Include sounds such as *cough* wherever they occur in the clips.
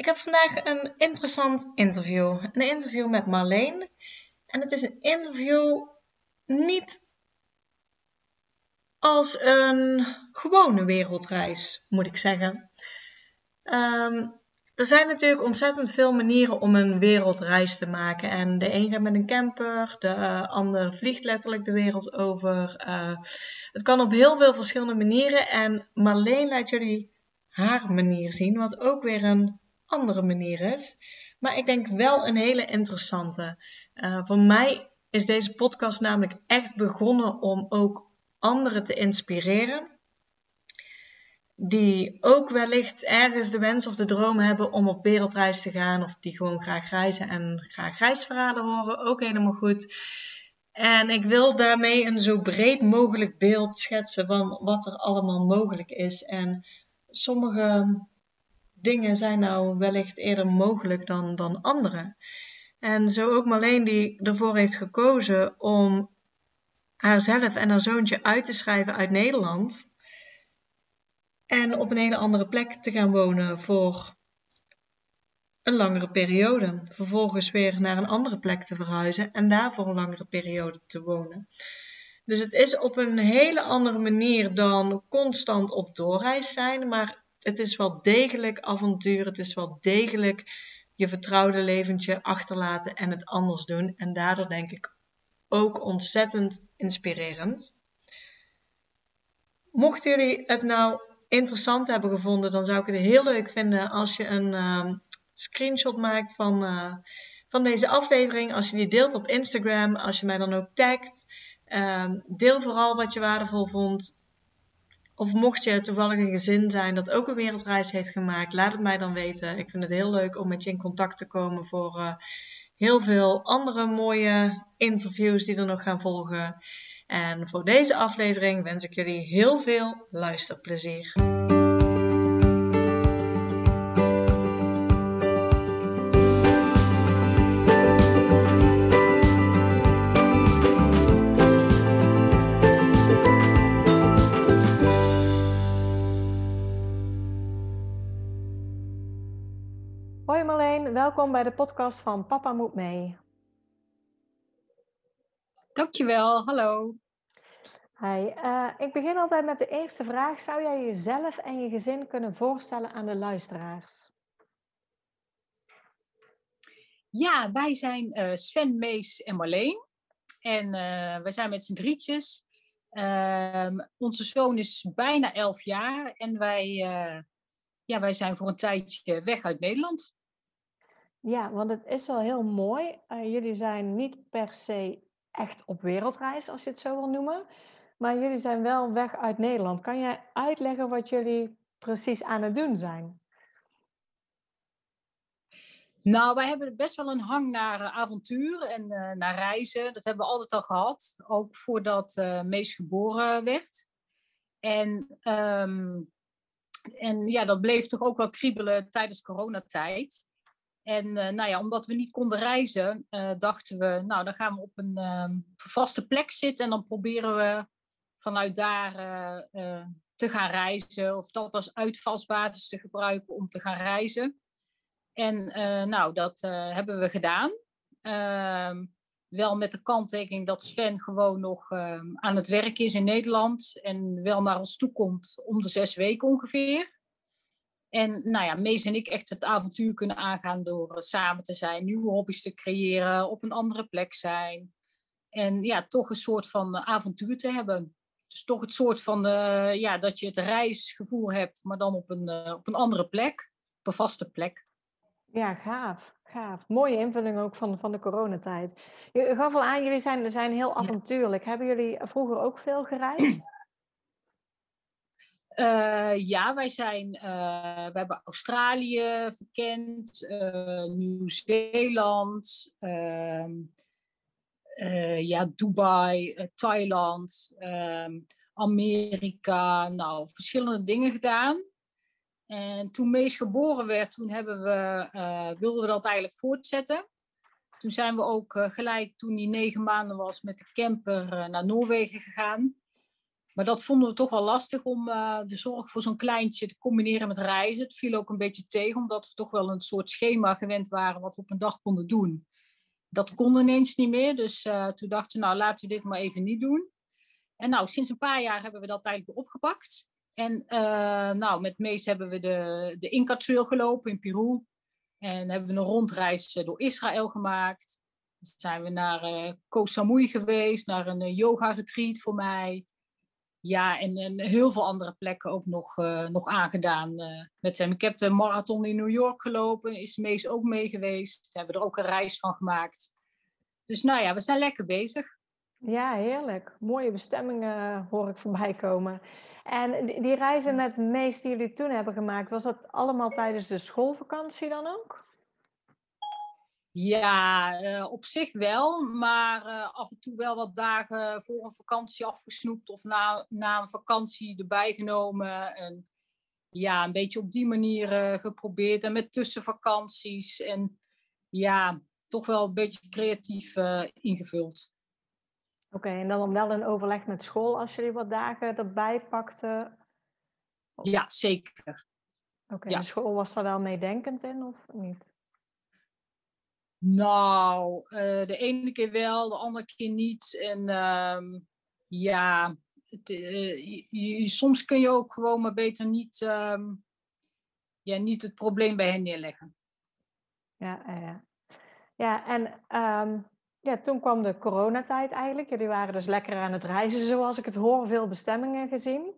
Ik heb vandaag een interessant interview. Een interview met Marleen. En het is een interview niet als een gewone wereldreis, moet ik zeggen. Ehm, er zijn natuurlijk ontzettend veel manieren om een wereldreis te maken. En de een gaat met een camper, de uh, ander vliegt letterlijk de wereld over. Uh, het kan op heel veel verschillende manieren. En Marleen laat jullie haar manier zien, wat ook weer een andere manier is. Maar ik denk wel een hele interessante. Uh, voor mij is deze podcast namelijk echt begonnen om ook anderen te inspireren. Die ook wellicht ergens de wens of de droom hebben om op wereldreis te gaan. Of die gewoon graag reizen en graag reisverhalen horen. Ook helemaal goed. En ik wil daarmee een zo breed mogelijk beeld schetsen van wat er allemaal mogelijk is. En sommige dingen zijn nou wellicht eerder mogelijk dan, dan andere. En zo ook Marleen die ervoor heeft gekozen om haarzelf en haar zoontje uit te schrijven uit Nederland. En op een hele andere plek te gaan wonen voor een langere periode. Vervolgens weer naar een andere plek te verhuizen en daar voor een langere periode te wonen. Dus het is op een hele andere manier dan constant op doorreis zijn, maar het is wel degelijk avontuur. Het is wel degelijk je vertrouwde leventje achterlaten en het anders doen. En daardoor denk ik ook ontzettend inspirerend. Mochten jullie het nou interessant hebben gevonden, dan zou ik het heel leuk vinden als je een uh, screenshot maakt van, uh, van deze aflevering. Als je die deelt op Instagram, als je mij dan ook tagt. Uh, deel vooral wat je waardevol vond. Of mocht je toevallig een gezin zijn dat ook een wereldreis heeft gemaakt, laat het mij dan weten. Ik vind het heel leuk om met je in contact te komen voor uh, heel veel andere mooie interviews die er nog gaan volgen. En voor deze aflevering wens ik jullie heel veel luisterplezier. Welkom bij de podcast van Papa Moet Mee. Dankjewel, hallo. Hi, uh, ik begin altijd met de eerste vraag. Zou jij jezelf en je gezin kunnen voorstellen aan de luisteraars? Ja, wij zijn uh, Sven, Mees en Marleen. En uh, wij zijn met z'n drietjes. Ehm, onze zoon is bijna elf jaar en wij, ja, wij zijn voor een tijdje weg uit Nederland. Ja, want het is wel heel mooi. jullie zijn niet per se echt op wereldreis, als je het zo wil noemen. Maar jullie zijn wel weg uit Nederland. Kan jij uitleggen wat jullie precies aan het doen zijn? Nou, wij hebben best wel een hang naar uh, avontuur en uh, naar reizen. Dat hebben we altijd al gehad, ook voordat uh, Mees geboren werd. En, um, en ja, dat bleef toch ook wel kriebelen tijdens coronatijd. En uh, nou ja, omdat we niet konden reizen, uh, dachten we, nou dan gaan we op een vaste plek zitten en dan proberen we vanuit daar uh, te gaan reizen of dat als uitvalsbasis te gebruiken om te gaan reizen. En nou, dat hebben we gedaan. Ehm, wel met de kanttekening dat Sven gewoon nog ehm, aan het werk is in Nederland en wel naar ons toe komt om de zes weken ongeveer. En nou ja, Mees en ik echt het avontuur kunnen aangaan door uh, samen te zijn, nieuwe hobby's te creëren, op een andere plek zijn. En ja, toch een soort van uh, avontuur te hebben. Dus toch het soort van, uh, ja, dat je het reisgevoel hebt, maar dan op een, op een andere plek, op een vaste plek. Ja, gaaf. Gaaf. Mooie invulling ook van, van de coronatijd. Je gaf al aan, jullie zijn, zijn heel avontuurlijk. Ja. Hebben jullie vroeger ook veel gereisd? Ja, wij zijn, we hebben Australië verkend, Nieuw-Zeeland, ehm, ja, Dubai, Thailand, ehm, Amerika, nou, verschillende dingen gedaan. En toen Mees geboren werd, toen hebben we, wilden we dat eigenlijk voortzetten. Toen zijn we ook gelijk, toen hij negen maanden was, met de camper naar Noorwegen gegaan. Maar dat vonden we toch wel lastig om uh, de zorg voor zo'n kleintje te combineren met reizen. Het viel ook een beetje tegen, omdat we toch wel een soort schema gewend waren wat we op een dag konden doen. Dat kon ineens niet meer, dus toen dachten we, nou laten we dit maar even niet doen. En nou, sinds een paar jaar hebben we dat eigenlijk opgepakt. En nou, met Mees hebben we de, de Inca Trail gelopen in Peru. En hebben we een rondreis eh, door Israël gemaakt. Dan zijn we naar uh, Koh Samui geweest, naar een uh, yoga-retreat voor mij. Ja, en, en, heel veel andere plekken ook nog, uh, nog aangedaan met hem. Ik heb de marathon in New York gelopen, is Mees ook mee geweest. We hebben er ook een reis van gemaakt. Dus nou ja, we zijn lekker bezig. Ja, heerlijk. Mooie bestemmingen hoor ik voorbij komen. En die reizen met Mees die jullie toen hebben gemaakt, was dat allemaal tijdens de schoolvakantie dan ook? Ja, uh, op zich wel, maar uh, af en toe wel wat dagen voor een vakantie afgesnoept of na, na een vakantie erbij genomen. En ja, een beetje op die manier uh, geprobeerd en met tussenvakanties. En ja, toch wel een beetje creatief ingevuld. Oké, en dan wel een overleg met school als jullie wat dagen erbij pakten? Ja, zeker. Oké, de school was daar wel meedenkend in of niet? Nou, uh, de ene keer wel, de andere keer niet. En uh, ja, het, uh, je, soms kun je ook gewoon maar beter niet, uh, ja, niet het probleem bij hen neerleggen. Ja, ja. ja en um, ja, toen kwam de coronatijd eigenlijk. Jullie waren dus lekker aan het reizen, zoals ik het hoor, veel bestemmingen gezien.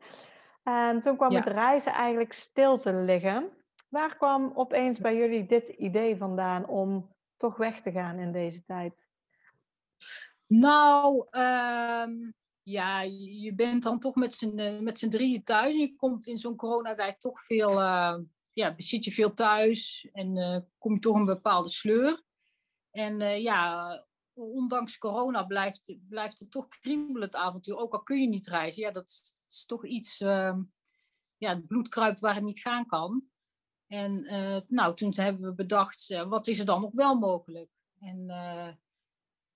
En toen kwam het reizen eigenlijk stil te liggen. Waar kwam opeens bij jullie dit idee vandaan om toch weg te gaan in deze tijd? Nou, um, ja, je bent dan toch met z'n, eh, met drieën thuis. Je komt in zo'n coronatijd toch veel, uh, ja, zit je veel thuis en uh, kom je toch een bepaalde sleur. En ja, ondanks corona blijft, blijft het toch kriebelen het avontuur. Ook al kun je niet reizen. Ja, dat is, toch iets, uh, ja, het bloed kruipt waar het niet gaan kan. En uh, nou, toen hebben we bedacht, uh, wat is er dan nog wel mogelijk? En uh,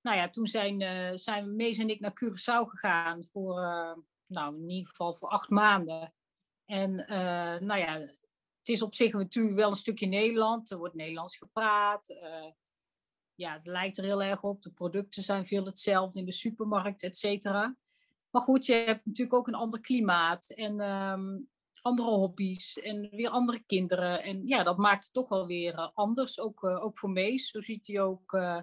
nou ja, toen zijn, zijn Mees en ik naar Curaçao gegaan voor, nou in ieder geval voor acht maanden. En nou ja, het is op zich natuurlijk wel een stukje Nederland. Er wordt Nederlands gepraat ja, het lijkt er heel erg op. De producten zijn veel hetzelfde in de supermarkt, et cetera. Maar goed, je hebt natuurlijk ook een ander klimaat en ehm, andere hobby's en weer andere kinderen. En ja, dat maakt het toch wel weer eh, anders, ook, uh, ook voor Mees. Zo ziet hij ook uh,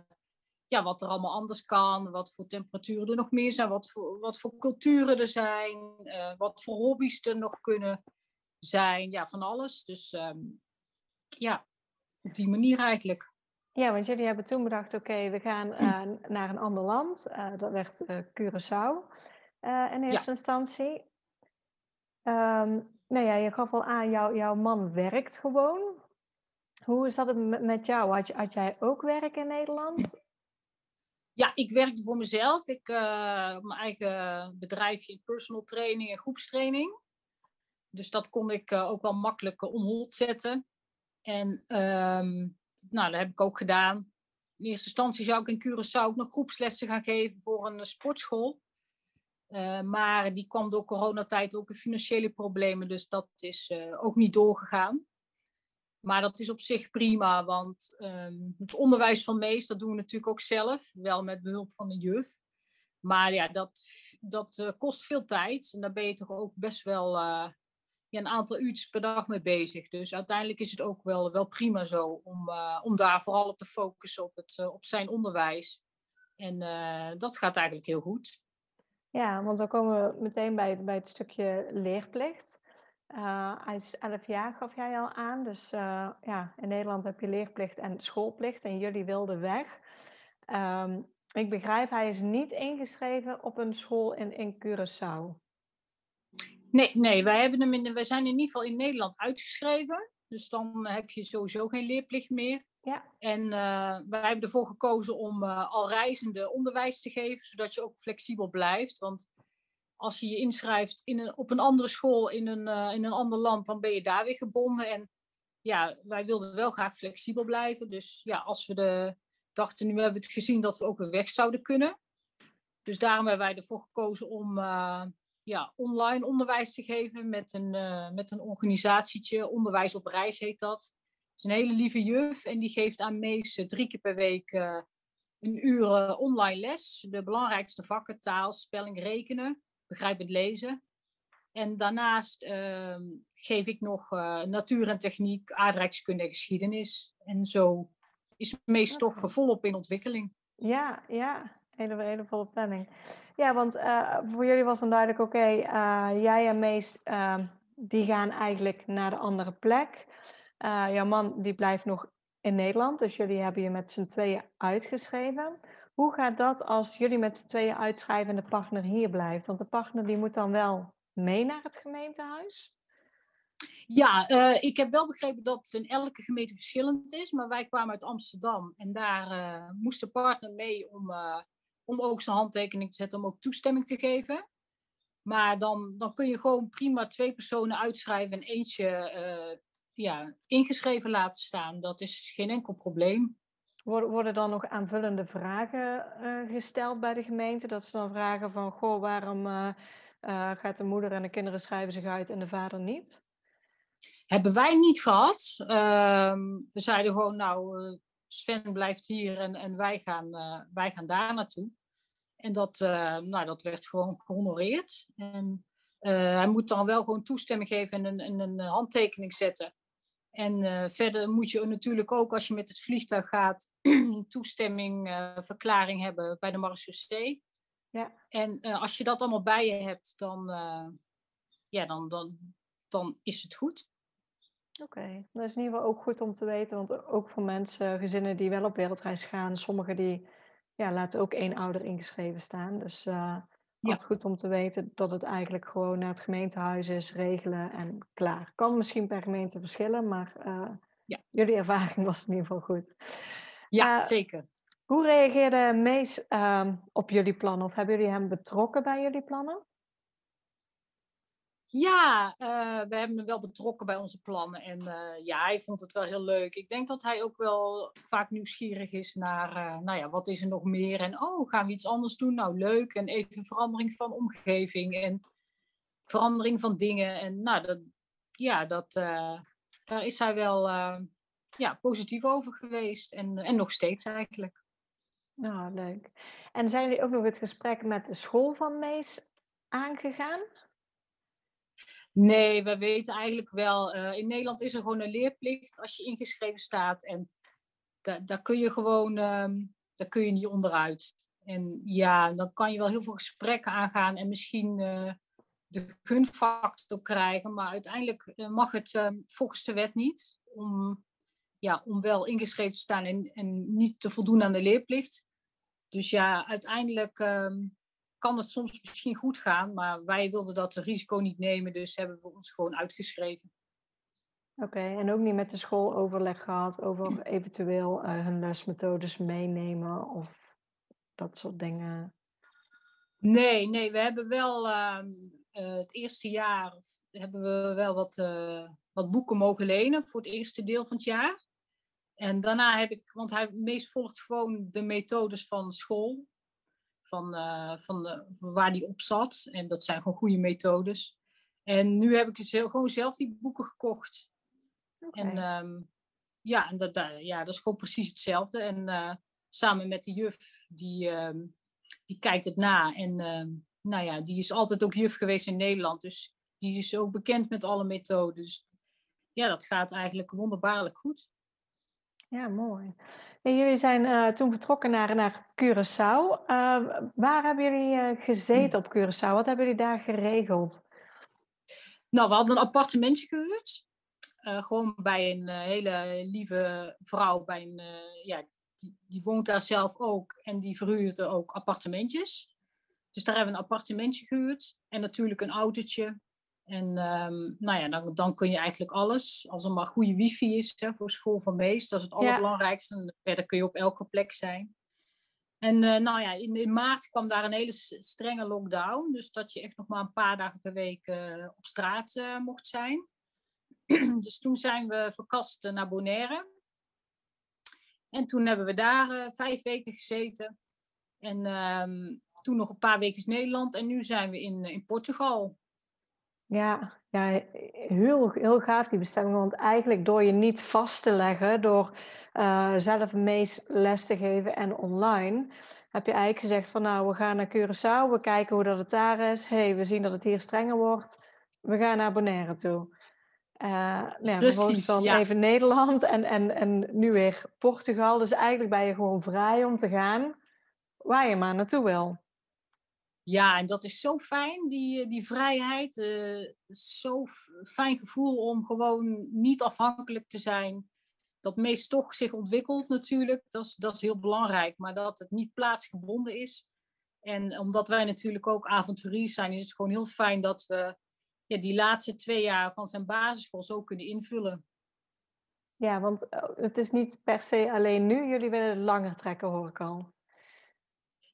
ja, wat er allemaal anders kan, wat voor temperaturen er nog meer zijn, wat voor, wat voor culturen er zijn, wat voor hobby's er nog kunnen zijn. Ja, van alles. Dus um, ja, op die manier eigenlijk. Ja, want jullie hebben toen bedacht, oké, we gaan uh, *clears throat* naar een ander land. Uh, dat werd uh, Curaçao in eerste ja. instantie. Um, nou ja, je gaf al aan, jou, jouw man werkt gewoon. Hoe zat het met jou? Had, jij ook werk in Nederland? Ja, ik werkte voor mezelf. Ik heb mijn eigen bedrijfje personal training en groepstraining. Dus dat kon ik ook wel makkelijk omhoog zetten. En um, nou, dat heb ik ook gedaan. In eerste instantie zou ik in Curaçao ook nog groepslessen gaan geven voor een sportschool. Uh, maar die kwam door coronatijd ook in financiële problemen, dus dat is uh, ook niet doorgegaan. Maar dat is op zich prima, want um, het onderwijs van Mees, dat doen we natuurlijk ook zelf, wel met behulp van de juf. Maar ja, dat, dat uh, kost veel tijd en daar ben je toch ook best wel een aantal uurtjes per dag mee bezig. Dus uiteindelijk is het ook wel, wel prima zo om, om daar vooral op te focussen op, het, op zijn onderwijs. En dat gaat eigenlijk heel goed. Ja, want dan komen we meteen bij het, bij het stukje leerplicht. hij is 11 jaar, gaf jij al aan. Dus ja, in Nederland heb je leerplicht en schoolplicht. En jullie wilden weg. Um, ik begrijp, hij is niet ingeschreven op een school in, in Curaçao. Nee, nee wij, hebben hem in, wij zijn in ieder geval in Nederland uitgeschreven. Dus dan heb je sowieso geen leerplicht meer. Ja. En uh, wij hebben ervoor gekozen om uh, al reizende onderwijs te geven, zodat je ook flexibel blijft. Want als je je inschrijft in een, op een andere school in een, uh, in een ander land, dan ben je daar weer gebonden. En ja, wij wilden wel graag flexibel blijven. Dus ja, als we de, dachten, nu hebben we het gezien dat we ook weer weg zouden kunnen. Dus daarom hebben wij ervoor gekozen om ja, online onderwijs te geven met een, met een organisatietje. Onderwijs op reis heet dat is een hele lieve juf en die geeft aan Mees drie keer per week uh, een uur uh, online les. De belangrijkste vakken, taal, spelling, rekenen, begrijpend lezen. En daarnaast uh, geef ik nog uh, natuur en techniek, aardrijkskunde en geschiedenis. En zo is Mees toch volop in ontwikkeling. Ja, ja. Hele, hele volle planning. Ja, want voor jullie was dan duidelijk, oké, okay, jij en Mees, die gaan eigenlijk naar de andere plek. Uh, jouw man die blijft nog in Nederland, dus jullie hebben je met z'n tweeën uitgeschreven. Hoe gaat dat als jullie met z'n tweeën uitschrijven en de partner hier blijft? Want de partner die moet dan wel mee naar het gemeentehuis? Ja, uh, ik heb wel begrepen dat het in elke gemeente verschillend is, maar wij kwamen uit Amsterdam en daar uh, moest de partner mee om, om ook zijn handtekening te zetten, om ook toestemming te geven. Maar dan, dan kun je gewoon prima twee personen uitschrijven en eentje ja, ingeschreven laten staan. Dat is geen enkel probleem. Worden dan nog aanvullende vragen uh, gesteld bij de gemeente? Dat ze dan vragen van, goh, waarom uh, uh, gaat de moeder en de kinderen schrijven zich uit en de vader niet? Hebben wij niet gehad. Ehm, we zeiden gewoon, nou, Sven blijft hier en, en wij, gaan, wij gaan daar naartoe. En dat, nou, dat werd gewoon gehonoreerd. En hij moet dan wel gewoon toestemming geven en een, en een handtekening zetten. En uh, verder moet je natuurlijk ook als je met het vliegtuig gaat, *clears throat* toestemming, uh, verklaring hebben bij de marechaussee. Ja. En uh, als je dat allemaal bij je hebt, dan, ja, dan, dan, dan is het goed. Oké, okay. dat is in ieder geval ook goed om te weten, want ook voor mensen, gezinnen die wel op wereldreis gaan, sommigen die ja, laten ook één ouder ingeschreven staan. Dus ja. Het is goed om te weten dat het eigenlijk gewoon naar het gemeentehuis is, regelen en klaar. Kan misschien per gemeente verschillen, maar uh, ja. jullie ervaring *laughs* was in ieder geval goed. Ja, uh, zeker. Hoe reageerde Mees uh, op jullie plannen? Of hebben jullie hem betrokken bij jullie plannen? Ja, uh, we hebben hem wel betrokken bij onze plannen. En uh, ja, hij vond het wel heel leuk. Ik denk dat hij ook wel vaak nieuwsgierig is naar, uh, nou ja, wat is er nog meer? En oh, gaan we iets anders doen? Nou, leuk. En even verandering van omgeving en verandering van dingen. En nou, dat, ja, dat, daar is hij wel ja, positief over geweest. En, en nog steeds eigenlijk. Nou, leuk. En zijn jullie ook nog het gesprek met de school van Mees aangegaan? Nee, we weten eigenlijk wel. Uh, in Nederland is er gewoon een leerplicht als je ingeschreven staat. En daar, kun je gewoon um, daar kun je niet onderuit. En ja, dan kan je wel heel veel gesprekken aangaan en misschien uh, de gunfactor krijgen. Maar uiteindelijk uh, mag het um, volgens de wet niet. Om, ja, om wel ingeschreven te staan en, en niet te voldoen aan de leerplicht. Dus ja, uiteindelijk um, kan het soms misschien goed gaan, maar wij wilden dat risico niet nemen, dus hebben we ons gewoon uitgeschreven. Oké, okay, en ook niet met de school overleg gehad over eventueel uh, hun lesmethodes meenemen of dat soort dingen? Nee, nee, we hebben wel uh, uh, het eerste jaar hebben we wel wat, eh, wat boeken mogen lenen voor het eerste deel van het jaar. En daarna heb ik, want hij meest volgt gewoon de methodes van school van, uh, van, de, van waar die op zat. En dat zijn gewoon goede methodes. En nu heb ik dus gewoon zelf die boeken gekocht. Okay. En um, ja, en dat, ja, dat is gewoon precies hetzelfde. En uh, samen met de juf, die, um, die kijkt het na. En um, nou ja, die is altijd ook juf geweest in Nederland. Dus die is ook bekend met alle methodes. Ja, dat gaat eigenlijk wonderbaarlijk goed. Ja, mooi. En jullie zijn uh, toen vertrokken naar, naar Curaçao. Uh, waar hebben jullie uh, gezeten op Curaçao? Wat hebben jullie daar geregeld? Nou, we hadden een appartementje gehuurd. gewoon bij een hele lieve vrouw. Bij een, ja, die, die, woont daar zelf ook. En die verhuurde ook appartementjes. Dus daar hebben we een appartementje gehuurd. En natuurlijk een autootje. En ehm, nou ja, dan, dan kun je eigenlijk alles. Als er maar goede wifi is hè, voor school van Meest, dat is het allerbelangrijkste. En verder kun je op elke plek zijn. En uh, nou ja, in, in, maart kwam daar een hele strenge lockdown. Dus dat je echt nog maar een paar dagen per week uh, op straat uh, mocht zijn. *clears throat* dus toen zijn we verkast naar Bonaire. En toen hebben we daar vijf weken gezeten. En um, toen nog een paar weken in Nederland. En nu zijn we in, in Portugal. Ja, ja heel, heel gaaf die bestemming. Want eigenlijk door je niet vast te leggen, door uh, zelf meest les te geven en online, heb je eigenlijk gezegd van nou, we gaan naar Curaçao, we kijken hoe dat het daar is. hey, we zien dat het hier strenger wordt. We gaan naar Bonaire toe. Uh, nou ja, Precies, dan ja. even Nederland en, en, en nu weer Portugal. Dus eigenlijk ben je gewoon vrij om te gaan waar je maar naartoe wil. Ja, en dat is zo fijn, die, eh, die vrijheid. Uh, zo fijn gevoel om gewoon niet afhankelijk te zijn. Dat meest toch zich ontwikkelt natuurlijk, dat is, dat is heel belangrijk. Maar dat het niet plaatsgebonden is. En omdat wij natuurlijk ook avonturiers zijn, is het gewoon heel fijn dat we ja, die laatste twee jaar van zijn basisschool zo kunnen invullen. Ja, want eh, het is niet per se alleen nu. Jullie willen langer trekken, hoor ik al.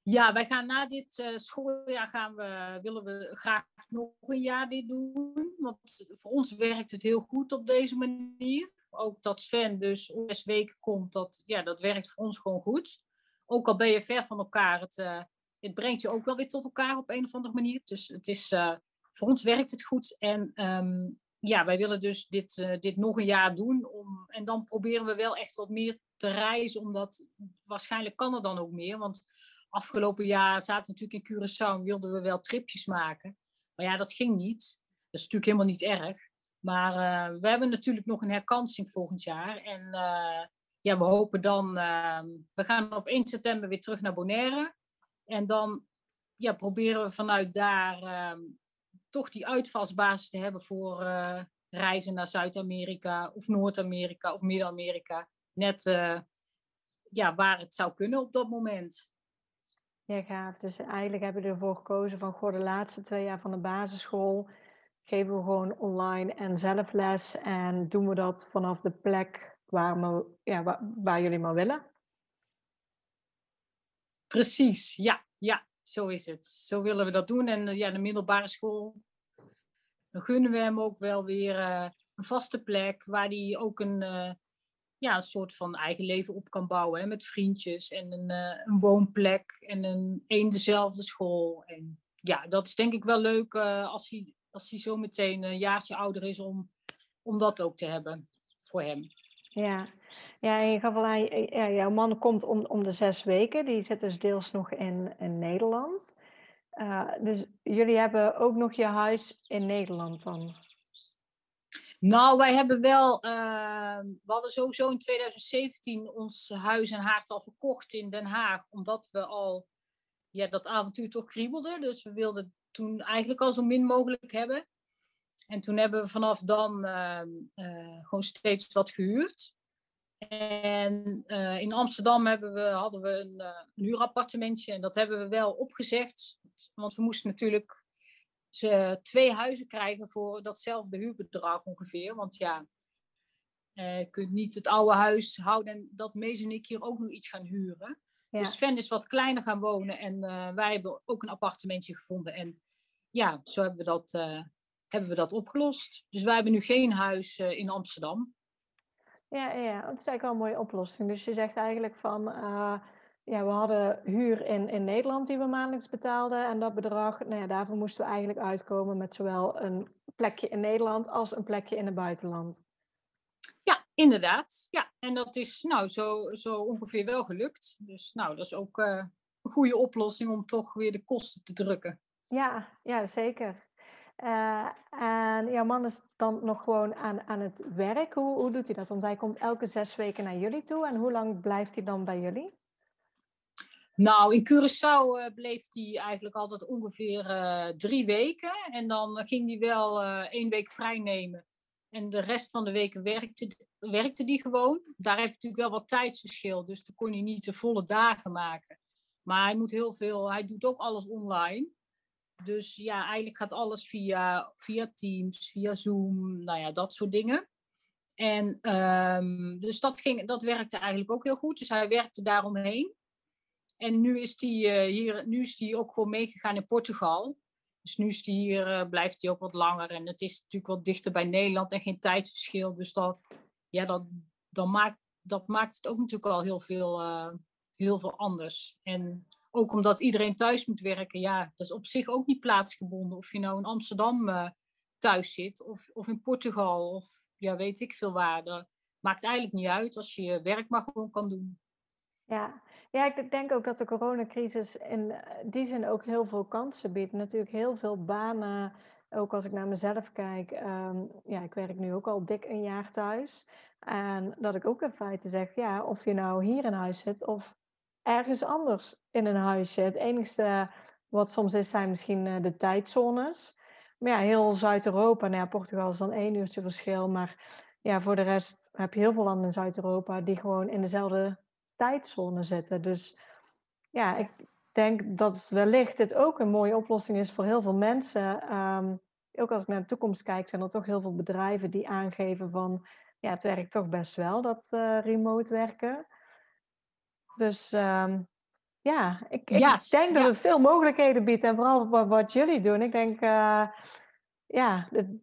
Ja, wij gaan na dit uh, schooljaar gaan we, willen we graag nog een jaar dit doen. Want voor ons werkt het heel goed op deze manier. Ook dat Sven dus om zes weken komt, dat, ja, dat werkt voor ons gewoon goed. Ook al ben je ver van elkaar, het, uh, het brengt je ook wel weer tot elkaar op een of andere manier. Dus het is, uh, voor ons werkt het goed. En um, ja, wij willen dus dit, dit nog een jaar doen. Om, en dan proberen we wel echt wat meer te reizen, omdat waarschijnlijk kan er dan ook meer. Want afgelopen jaar zaten we natuurlijk in Curaçao en wilden we wel tripjes maken. Maar ja, dat ging niet. Dat is natuurlijk helemaal niet erg. Maar uh, we hebben natuurlijk nog een herkansing volgend jaar. En uh, ja, we hopen dan... Uh, we gaan op 1 september weer terug naar Bonaire. En dan ja, proberen we vanuit daar ehm, toch die uitvalsbasis te hebben voor eh, reizen naar Zuid-Amerika of Noord-Amerika of Midden-Amerika. Net ja, waar het zou kunnen op dat moment. Ja, gaaf. Dus eigenlijk hebben we ervoor gekozen van goh, de laatste twee jaar van de basisschool geven we gewoon online en zelfles en doen we dat vanaf de plek waar, we, ja, waar, waar jullie maar willen. Precies, ja, ja, zo is het. Zo willen we dat doen. En eh, ja, de middelbare school, dan gunnen we hem ook wel weer uh, een vaste plek waar hij ook een, uh, ja, een soort van eigen leven op kan bouwen. Hè, met vriendjes en een, uh, een woonplek en een, een dezelfde school. En ja, dat is denk ik wel leuk uh, als, hij, als hij zo meteen een jaartje ouder is om, om dat ook te hebben voor hem. Ja, ja je gaf jouw man komt om, om de zes weken. Die zit dus deels nog in, in Nederland. Uh, dus jullie hebben ook nog je huis in Nederland dan? Nou, wij hebben wel, uh, we hadden sowieso in 2017 ons huis en haard al verkocht in Den Haag, omdat we al ja, dat avontuur toch kriebelde. Dus we wilden toen eigenlijk al zo min mogelijk hebben. En toen hebben we vanaf dan uh, uh, gewoon steeds wat gehuurd. En uh, in Amsterdam hebben we, hadden we een, een huurappartementje en dat hebben we wel opgezegd. Want we moesten natuurlijk ze twee huizen krijgen voor datzelfde huurbedrag ongeveer. Want ja, eh, je kunt niet het oude huis houden en dat Mees en ik hier ook nog iets gaan huren. Dus Sven is wat kleiner gaan wonen en uh, wij hebben ook een appartementje gevonden. En ja, zo hebben we dat, uh, hebben we dat opgelost. Dus wij hebben nu geen huis in Amsterdam. Ja, ja, dat is eigenlijk wel een mooie oplossing. Dus je zegt eigenlijk van ja, we hadden huur in, in Nederland die we maandelijks betaalden. En dat bedrag, nou ja, daarvoor moesten we eigenlijk uitkomen met zowel een plekje in Nederland als een plekje in het buitenland. Ja, inderdaad. Ja, en dat is nou zo, zo ongeveer wel gelukt. Dus nou, dat is ook uh, een goede oplossing om toch weer de kosten te drukken. Ja, ja zeker. Uh, en jouw man is dan nog gewoon aan, aan het werk. Hoe, hoe doet hij dat? Want hij komt elke zes weken naar jullie toe. En hoe lang blijft hij dan bij jullie? Nou, in Curaçao uh, bleef hij eigenlijk altijd ongeveer uh, drie weken. En dan ging hij wel één week vrij nemen. En de rest van de weken werkte, werkte hij gewoon. Daar heb je natuurlijk wel wat tijdsverschil. Dus dan kon hij niet de volle dagen maken. Maar hij moet heel veel, hij doet ook alles online. Dus ja, eigenlijk gaat alles via, via Teams, via Zoom, nou ja, dat soort dingen. En ehm, dus dat, ging, dat werkte eigenlijk ook heel goed. Dus hij werkte daaromheen. En nu is hij uh, hier, nu is hij ook gewoon meegegaan in Portugal. Dus nu is hij hier, uh, blijft hij ook wat langer. En het is natuurlijk wat dichter bij Nederland en geen tijdsverschil. Dus dat, ja, dat, dat, maakt, dat maakt het ook natuurlijk al heel veel, uh, heel veel anders. En ook omdat iedereen thuis moet werken, ja, dat is op zich ook niet plaatsgebonden. Of je nou in Amsterdam thuis zit of, of in Portugal of ja, weet ik veel waar. Dat maakt eigenlijk niet uit als je je werk maar gewoon kan doen. Ja. Ja, ik denk ook dat de coronacrisis in die zin ook heel veel kansen biedt. Natuurlijk heel veel banen, ook als ik naar mezelf kijk. Um, ja, ik werk nu ook al dik een jaar thuis. En dat ik ook in feite zeg, ja, of je nou hier in huis zit of ergens anders in een huisje. Het enigste wat soms is, zijn misschien eh, de tijdzones. Maar ja, heel Zuid-Europa, nou ja, Portugal is dan één uurtje verschil. Maar ja, voor de rest heb je heel veel landen in Zuid-Europa die gewoon in dezelfde tijdzone zitten. Dus ja, ik denk dat wellicht dit ook een mooie oplossing is voor heel veel mensen. Um, ook als ik naar de toekomst kijk, zijn er toch heel veel bedrijven die aangeven van ja, het werkt toch best wel, dat uh, remote werken. Dus um, ja, ik, ik yes, denk dat ja. het veel mogelijkheden biedt. En vooral wat, wat jullie doen. Ik denk, uh, ja, de,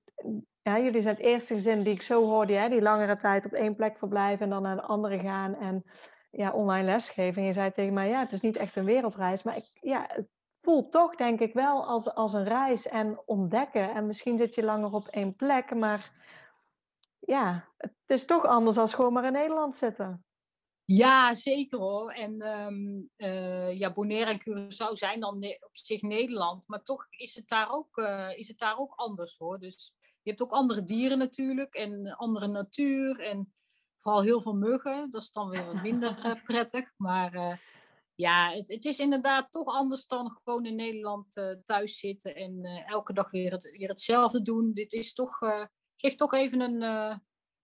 ja, jullie zijn het eerste gezin die ik zo hoorde, hè, die langere tijd op één plek verblijven en dan naar een andere gaan en ja, online lesgeven. En je zei tegen mij, ja, het is niet echt een wereldreis, maar ik, ja, het voelt toch denk ik wel als, als een reis en ontdekken. En misschien zit je langer op één plek, maar ja, het is toch anders als gewoon maar in Nederland zitten. Ja, zeker hoor. En um, uh, ja, Bonaire en Curaçao zijn dan op zich Nederland, maar toch is het daar ook, uh, is het daar ook anders hoor. Dus je hebt ook andere dieren natuurlijk en andere natuur en vooral heel veel muggen. Dat is dan weer wat minder uh, *laughs* prettig. Maar ja, het, het, is inderdaad toch anders dan gewoon in Nederland thuis zitten en elke dag weer, het, weer hetzelfde doen. Dit is toch, geeft toch even een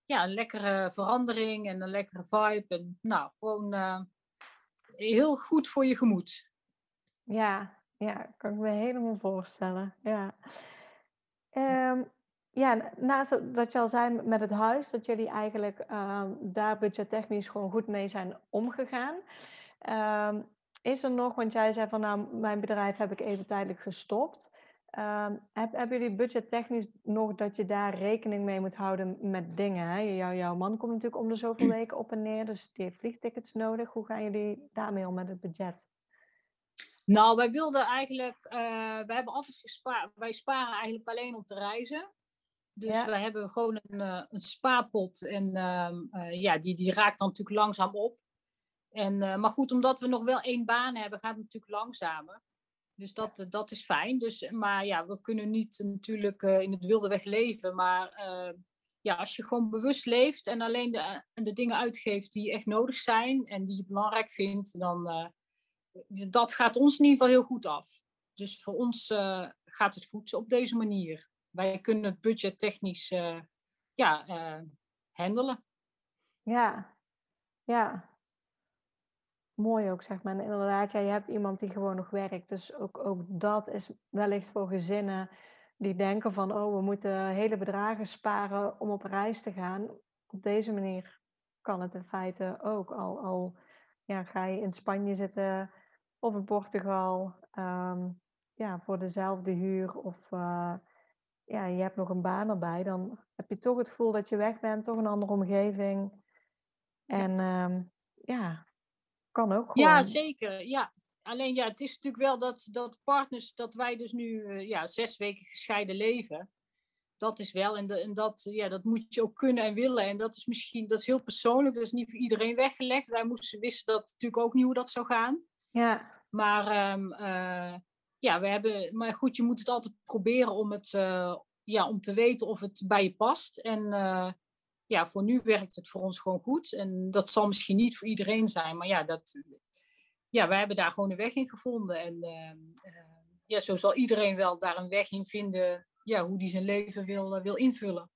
ja, een lekkere verandering en een lekkere vibe. En nou, gewoon heel goed voor je gemoed. Ja, ja, kan ik me helemaal voorstellen. Ja. Um, ja, naast dat je al zei met het huis, dat jullie eigenlijk um, daar budgettechnisch gewoon goed mee zijn omgegaan. Um, is er nog, want jij zei van nou, mijn bedrijf heb ik even tijdelijk gestopt. Um, heb, hebben jullie budgettechnisch nog dat je daar rekening mee moet houden met dingen? Hè? Jou, jouw man komt natuurlijk om de zoveel weken op en neer, dus die heeft vliegtickets nodig. Hoe gaan jullie daarmee om met het budget? Nou, wij wilden eigenlijk, uh, wij hebben altijd gespaard, wij sparen eigenlijk alleen om te reizen. Dus ja. wij hebben gewoon een, uh, een spaarpot en uh, ja, die, die raakt dan natuurlijk langzaam op. En, maar goed, omdat we nog wel één baan hebben, gaat het natuurlijk langzamer. Dus dat, eh, dat is fijn. Dus, maar ja, we kunnen niet natuurlijk in het wilde weg leven. Maar uh, ja, als je gewoon bewust leeft en alleen de, de dingen uitgeeft die echt nodig zijn en die je belangrijk vindt, dan uh, dat gaat ons in ieder geval heel goed af. Dus voor ons gaat het goed op deze manier. Wij kunnen het budget technisch ja, handelen. Ja, ja mooi ook, zeg maar. En inderdaad, ja, je hebt iemand die gewoon nog werkt. Dus ook, ook dat is wellicht voor gezinnen die denken van... oh, we moeten hele bedragen sparen om op reis te gaan. Op deze manier kan het in feite ook. Al, al ja, ga je in Spanje zitten of in Portugal... Um, ja, voor dezelfde huur of... Uh, ja, je hebt nog een baan erbij, dan heb je toch het gevoel dat je weg bent, toch een andere omgeving. En ja, um, ja kan ook gewoon. Ja, zeker. Ja. Alleen ja, het is natuurlijk wel dat, dat partners, dat wij dus nu uh, ja, zes weken gescheiden leven. Dat is wel, en, de, en dat, ja, dat moet je ook kunnen en willen. En dat is misschien, dat is heel persoonlijk, dat is niet voor iedereen weggelegd. Wij moesten, wisten dat natuurlijk ook niet hoe dat zou gaan. Ja. Maar um, uh, ja, we hebben, maar goed, je moet het altijd proberen om, het, uh, ja, om te weten of het bij je past. En ja, voor nu werkt het voor ons gewoon goed. En dat zal misschien niet voor iedereen zijn, maar ja, dat, ja wij hebben daar gewoon een weg in gevonden. En uh, ja, zo zal iedereen wel daar een weg in vinden, ja, hoe die zijn leven wil, wil invullen.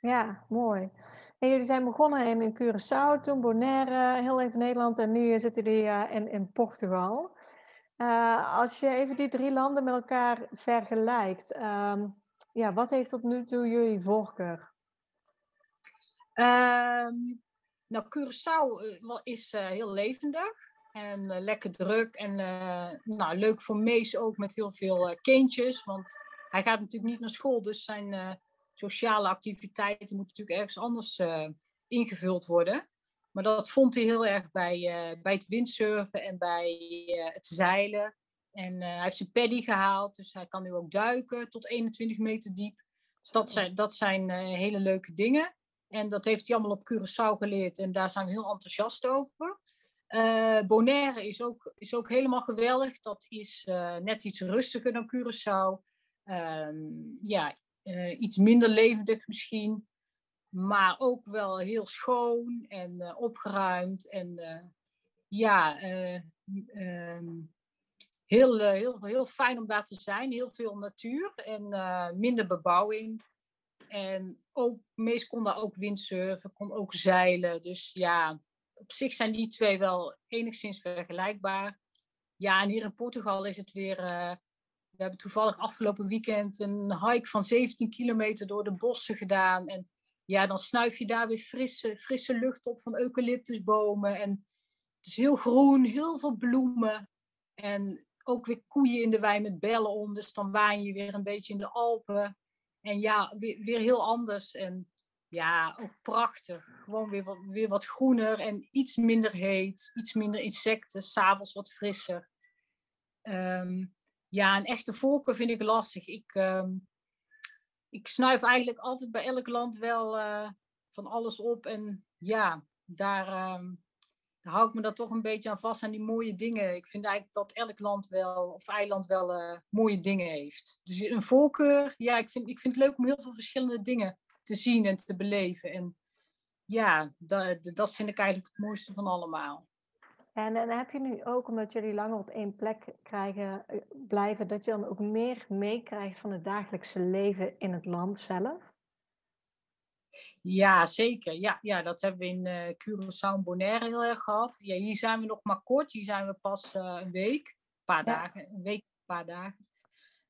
Ja, mooi. En jullie zijn begonnen in, Curaçao, toen Bonaire, heel even Nederland en nu zitten jullie in, in Portugal. Als je even die drie landen met elkaar vergelijkt, ehm, ja, wat heeft tot nu toe jullie voorkeur? Um, nou, Curaçao is heel levendig. En lekker druk en nou, leuk voor Mees ook met heel veel kindjes. Want hij gaat natuurlijk niet naar school, dus zijn sociale activiteiten moeten natuurlijk ergens anders ingevuld worden. Maar dat vond hij heel erg bij, bij het windsurfen en bij het zeilen. En hij heeft zijn paddy gehaald, dus hij kan nu ook duiken tot 21 meter diep. Dus dat zijn, dat zijn hele leuke dingen. En dat heeft hij allemaal op Curaçao geleerd en daar zijn we heel enthousiast over. Bonaire is ook, is ook helemaal geweldig. Dat is net iets rustiger dan Curaçao. Um, ja, iets minder levendig misschien. Maar ook wel heel schoon en opgeruimd. En ja, um, heel, heel, heel fijn om daar te zijn. Heel veel natuur en minder bebouwing. En ook, meest kon daar ook windsurfen, kon ook zeilen. Dus ja, op zich zijn die twee wel enigszins vergelijkbaar. Ja, en hier in Portugal is het weer. We hebben toevallig afgelopen weekend een hike van 17 kilometer door de bossen gedaan. En ja, dan snuif je daar weer frisse, frisse lucht op van eucalyptusbomen. En het is heel groen, heel veel bloemen. En ook weer koeien in de wei met bellen om. Dus dan waan je weer een beetje in de Alpen. En ja, weer, weer heel anders. En ja, ook prachtig. Gewoon weer wat, weer wat groener en iets minder heet, iets minder insecten, s'avonds wat frisser. Um, ja, een echte volken vind ik lastig. Ik, um, ik snuif eigenlijk altijd bij elk land wel uh, van alles op. En ja, daar, um, daar hou ik me dan toch een beetje aan vast aan die mooie dingen. Ik vind eigenlijk dat elk land wel, of eiland wel uh, mooie dingen heeft. Dus een voorkeur, ja, ik vind, ik vind het leuk om heel veel verschillende dingen te zien en te beleven. En ja, dat, dat vind ik eigenlijk het mooiste van allemaal. En, heb je nu ook, omdat jullie langer op één plek krijgen, eh, blijven, dat je dan ook meer meekrijgt van het dagelijkse leven in het land zelf? Ja, zeker. Ja, ja dat hebben we in uh, Curaçao en Bonaire heel erg gehad. Ja, hier zijn we nog maar kort. Hier zijn we pas uh, een week, een paar dagen. Een week, een paar dagen.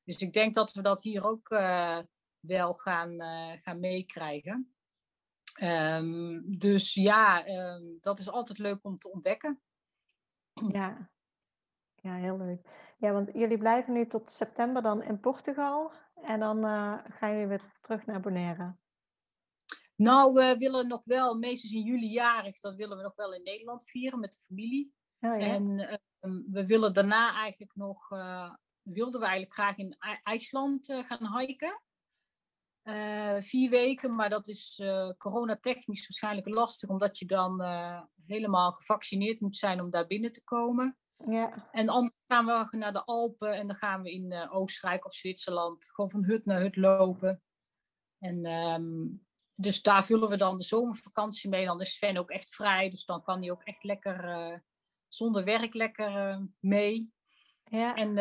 Dus ik denk dat we dat hier ook uh, wel gaan, gaan meekrijgen. Um, dus ja, um, dat is altijd leuk om te ontdekken. Ja. ja, heel leuk. Ja, want jullie blijven nu tot september dan in Portugal en dan uh, gaan jullie weer terug naar Bonaire. Nou, we willen nog wel, meestal in juli jarig, dat willen we nog wel in Nederland vieren met de familie. Oh, ja. En um, we willen daarna eigenlijk nog, uh, wilden we eigenlijk graag in IJsland uh, gaan hiken. Uh, vier weken, maar dat is uh, coronatechnisch waarschijnlijk lastig, omdat je dan uh, helemaal gevaccineerd moet zijn om daar binnen te komen. Ja. En anders gaan we naar de Alpen en dan gaan we in Oostenrijk of Zwitserland gewoon van hut naar hut lopen. En um, dus daar vullen we dan de zomervakantie mee. Dan is Sven ook echt vrij, dus dan kan hij ook echt lekker zonder werk lekker mee. Ja. En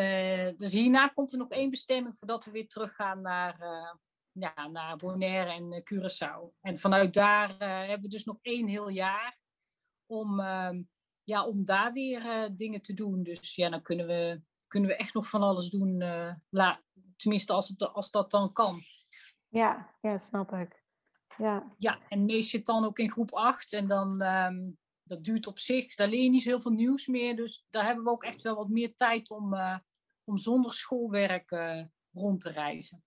dus hierna komt er nog één bestemming voordat we weer teruggaan naar ja, naar Bonaire en Curaçao. En vanuit daar hebben we dus nog één heel jaar om, uh, ja, om daar weer uh, dingen te doen. Dus ja, dan kunnen we, kunnen we echt nog van alles doen. La, tenminste, als, het, als dat dan kan. Ja, ja snap ik. Ja, ja en meest zit dan ook in groep 8. En dan, um, dat duurt op zich, daar leer je niet zo heel veel nieuws meer. Dus daar hebben we ook echt wel wat meer tijd om, om zonder schoolwerk rond te reizen.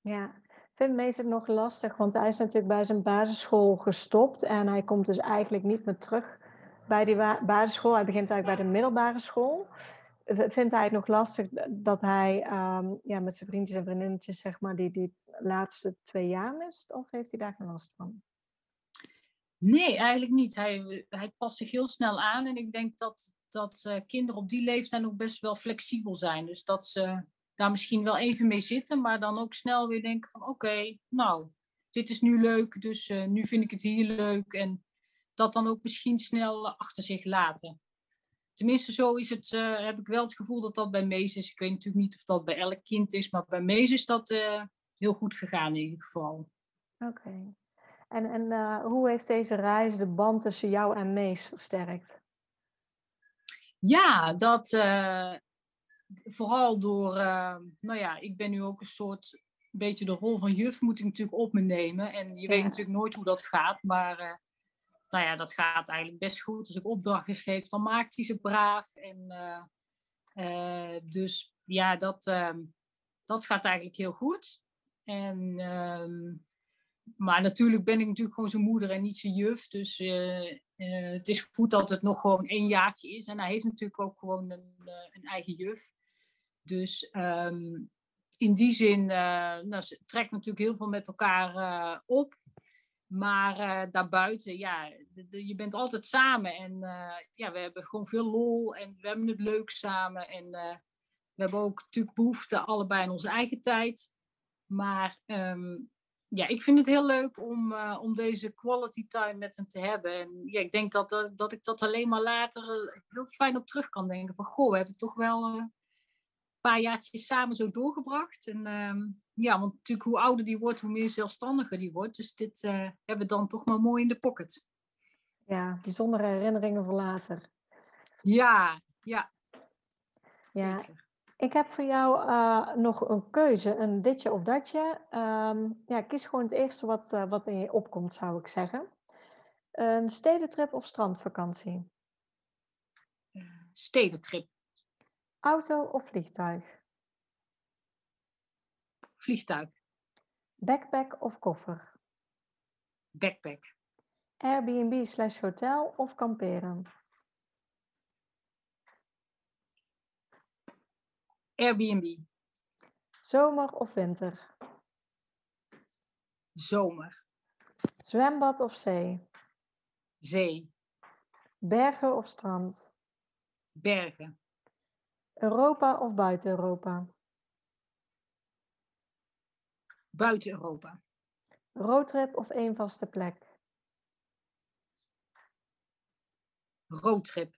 Ja, vind meestal nog lastig, want hij is natuurlijk bij zijn basisschool gestopt en hij komt dus eigenlijk niet meer terug bij die basisschool. Hij begint eigenlijk bij de middelbare school. Vindt hij het nog lastig dat hij um, ja, met zijn vriendjes en vriendinnetjes, zeg maar, die, die laatste twee jaar mist? Of heeft hij daar geen last van? Nee, eigenlijk niet. Hij, hij past zich heel snel aan en ik denk dat, dat uh, kinderen op die leeftijd ook best wel flexibel zijn. Dus dat ze daar misschien wel even mee zitten, maar dan ook snel weer denken van oké, nou, dit is nu leuk, dus uh, nu vind ik het hier leuk. En dat dan ook misschien snel achter zich laten. Tenminste, zo is het, uh, heb ik wel het gevoel dat dat bij Mees is. Ik weet natuurlijk niet of dat bij elk kind is, maar bij Mees is dat uh, heel goed gegaan in ieder geval. Oké. Okay. En, en hoe heeft deze reis de band tussen jou en Mees versterkt? Ja, dat, vooral door, nou ja, ik ben nu ook een soort, een beetje de rol van juf moet ik natuurlijk op me nemen. En je weet natuurlijk nooit hoe dat gaat, maar nou ja, dat gaat eigenlijk best goed. Als ik opdrachtjes geef, dan maakt hij ze braaf. En, dus ja, dat, ehm, dat gaat eigenlijk heel goed. En, ehm, maar natuurlijk ben ik natuurlijk gewoon zijn moeder en niet zijn juf. Dus uh, het is goed dat het nog gewoon één jaartje is. En hij heeft natuurlijk ook gewoon een, uh, een eigen juf. Dus um, in die zin nou, ze trekt natuurlijk heel veel met elkaar op. Maar daarbuiten, ja, je bent altijd samen. En ja, we hebben gewoon veel lol en we hebben het leuk samen. En we hebben ook natuurlijk behoefte allebei in onze eigen tijd. Maar um, ja, ik vind het heel leuk om, om deze quality time met hem te hebben. En ja, ik denk dat, dat ik dat alleen maar later heel fijn op terug kan denken. Van goh, we hebben toch wel paar jaartjes samen zo doorgebracht. En um, ja, want natuurlijk hoe ouder die wordt, hoe meer zelfstandiger die wordt. Dus dit hebben we dan toch maar mooi in de pocket. Ja, bijzondere herinneringen voor later. Ja, ja. Ja, Zeker. Ik heb voor jou uh, nog een keuze, een ditje of datje. Um, ja, kies gewoon het eerste wat, uh, wat in je opkomt, zou ik zeggen. Een stedentrip of strandvakantie? Stedentrip. Auto of vliegtuig? Vliegtuig. Backpack of koffer? Backpack. Airbnb slash hotel of kamperen? Airbnb. Zomer of winter? Zomer. Zwembad of zee? Zee. Bergen of strand? Bergen. Europa of buiten Europa? Buiten Europa. Roadtrip of één vaste plek? Roadtrip.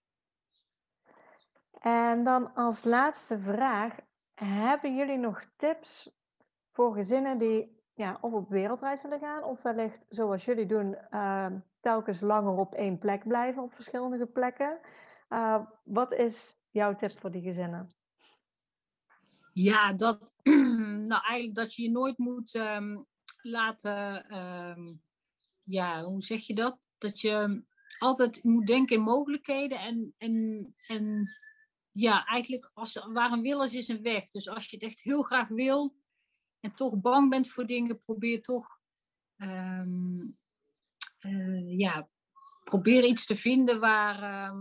En dan als laatste vraag: hebben jullie nog tips voor gezinnen die ja, of op wereldreis willen gaan, of wellicht zoals jullie doen, uh, telkens langer op één plek blijven, op verschillende plekken? Uh, wat is jouw tip voor die gezinnen? Ja, dat, *clears throat* nou eigenlijk dat je je nooit moet um, laten, um, ja, hoe zeg je dat? Dat je altijd moet denken in mogelijkheden en, en, en ja, eigenlijk als, waar een wil is, is een weg. Dus als je het echt heel graag wil en toch bang bent voor dingen, probeer toch um, uh, ja, probeer iets te vinden waar,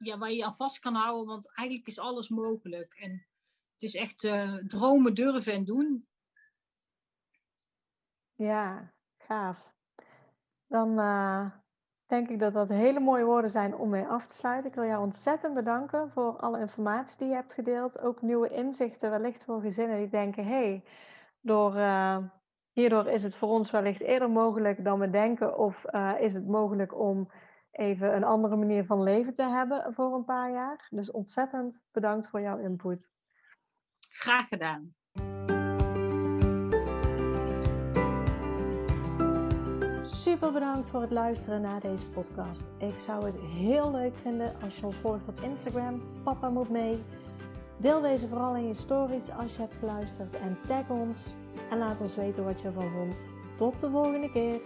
ja, waar je aan vast kan houden. Want eigenlijk is alles mogelijk. En het is echt uh, dromen, durven en doen. Ja, gaaf. Dan uh, denk ik dat dat hele mooie woorden zijn om mee af te sluiten. Ik wil jou ontzettend bedanken voor alle informatie die je hebt gedeeld. Ook nieuwe inzichten wellicht voor gezinnen die denken... hey, door, uh, hierdoor is het voor ons wellicht eerder mogelijk dan we denken... of is het mogelijk om even een andere manier van leven te hebben voor een paar jaar. Dus ontzettend bedankt voor jouw input. Graag gedaan. Super bedankt voor het luisteren naar deze podcast. Ik zou het heel leuk vinden als je ons volgt op Instagram. Papa moet mee. Deel deze vooral in je stories als je hebt geluisterd en tag ons en laat ons weten wat je ervan vond. Tot de volgende keer.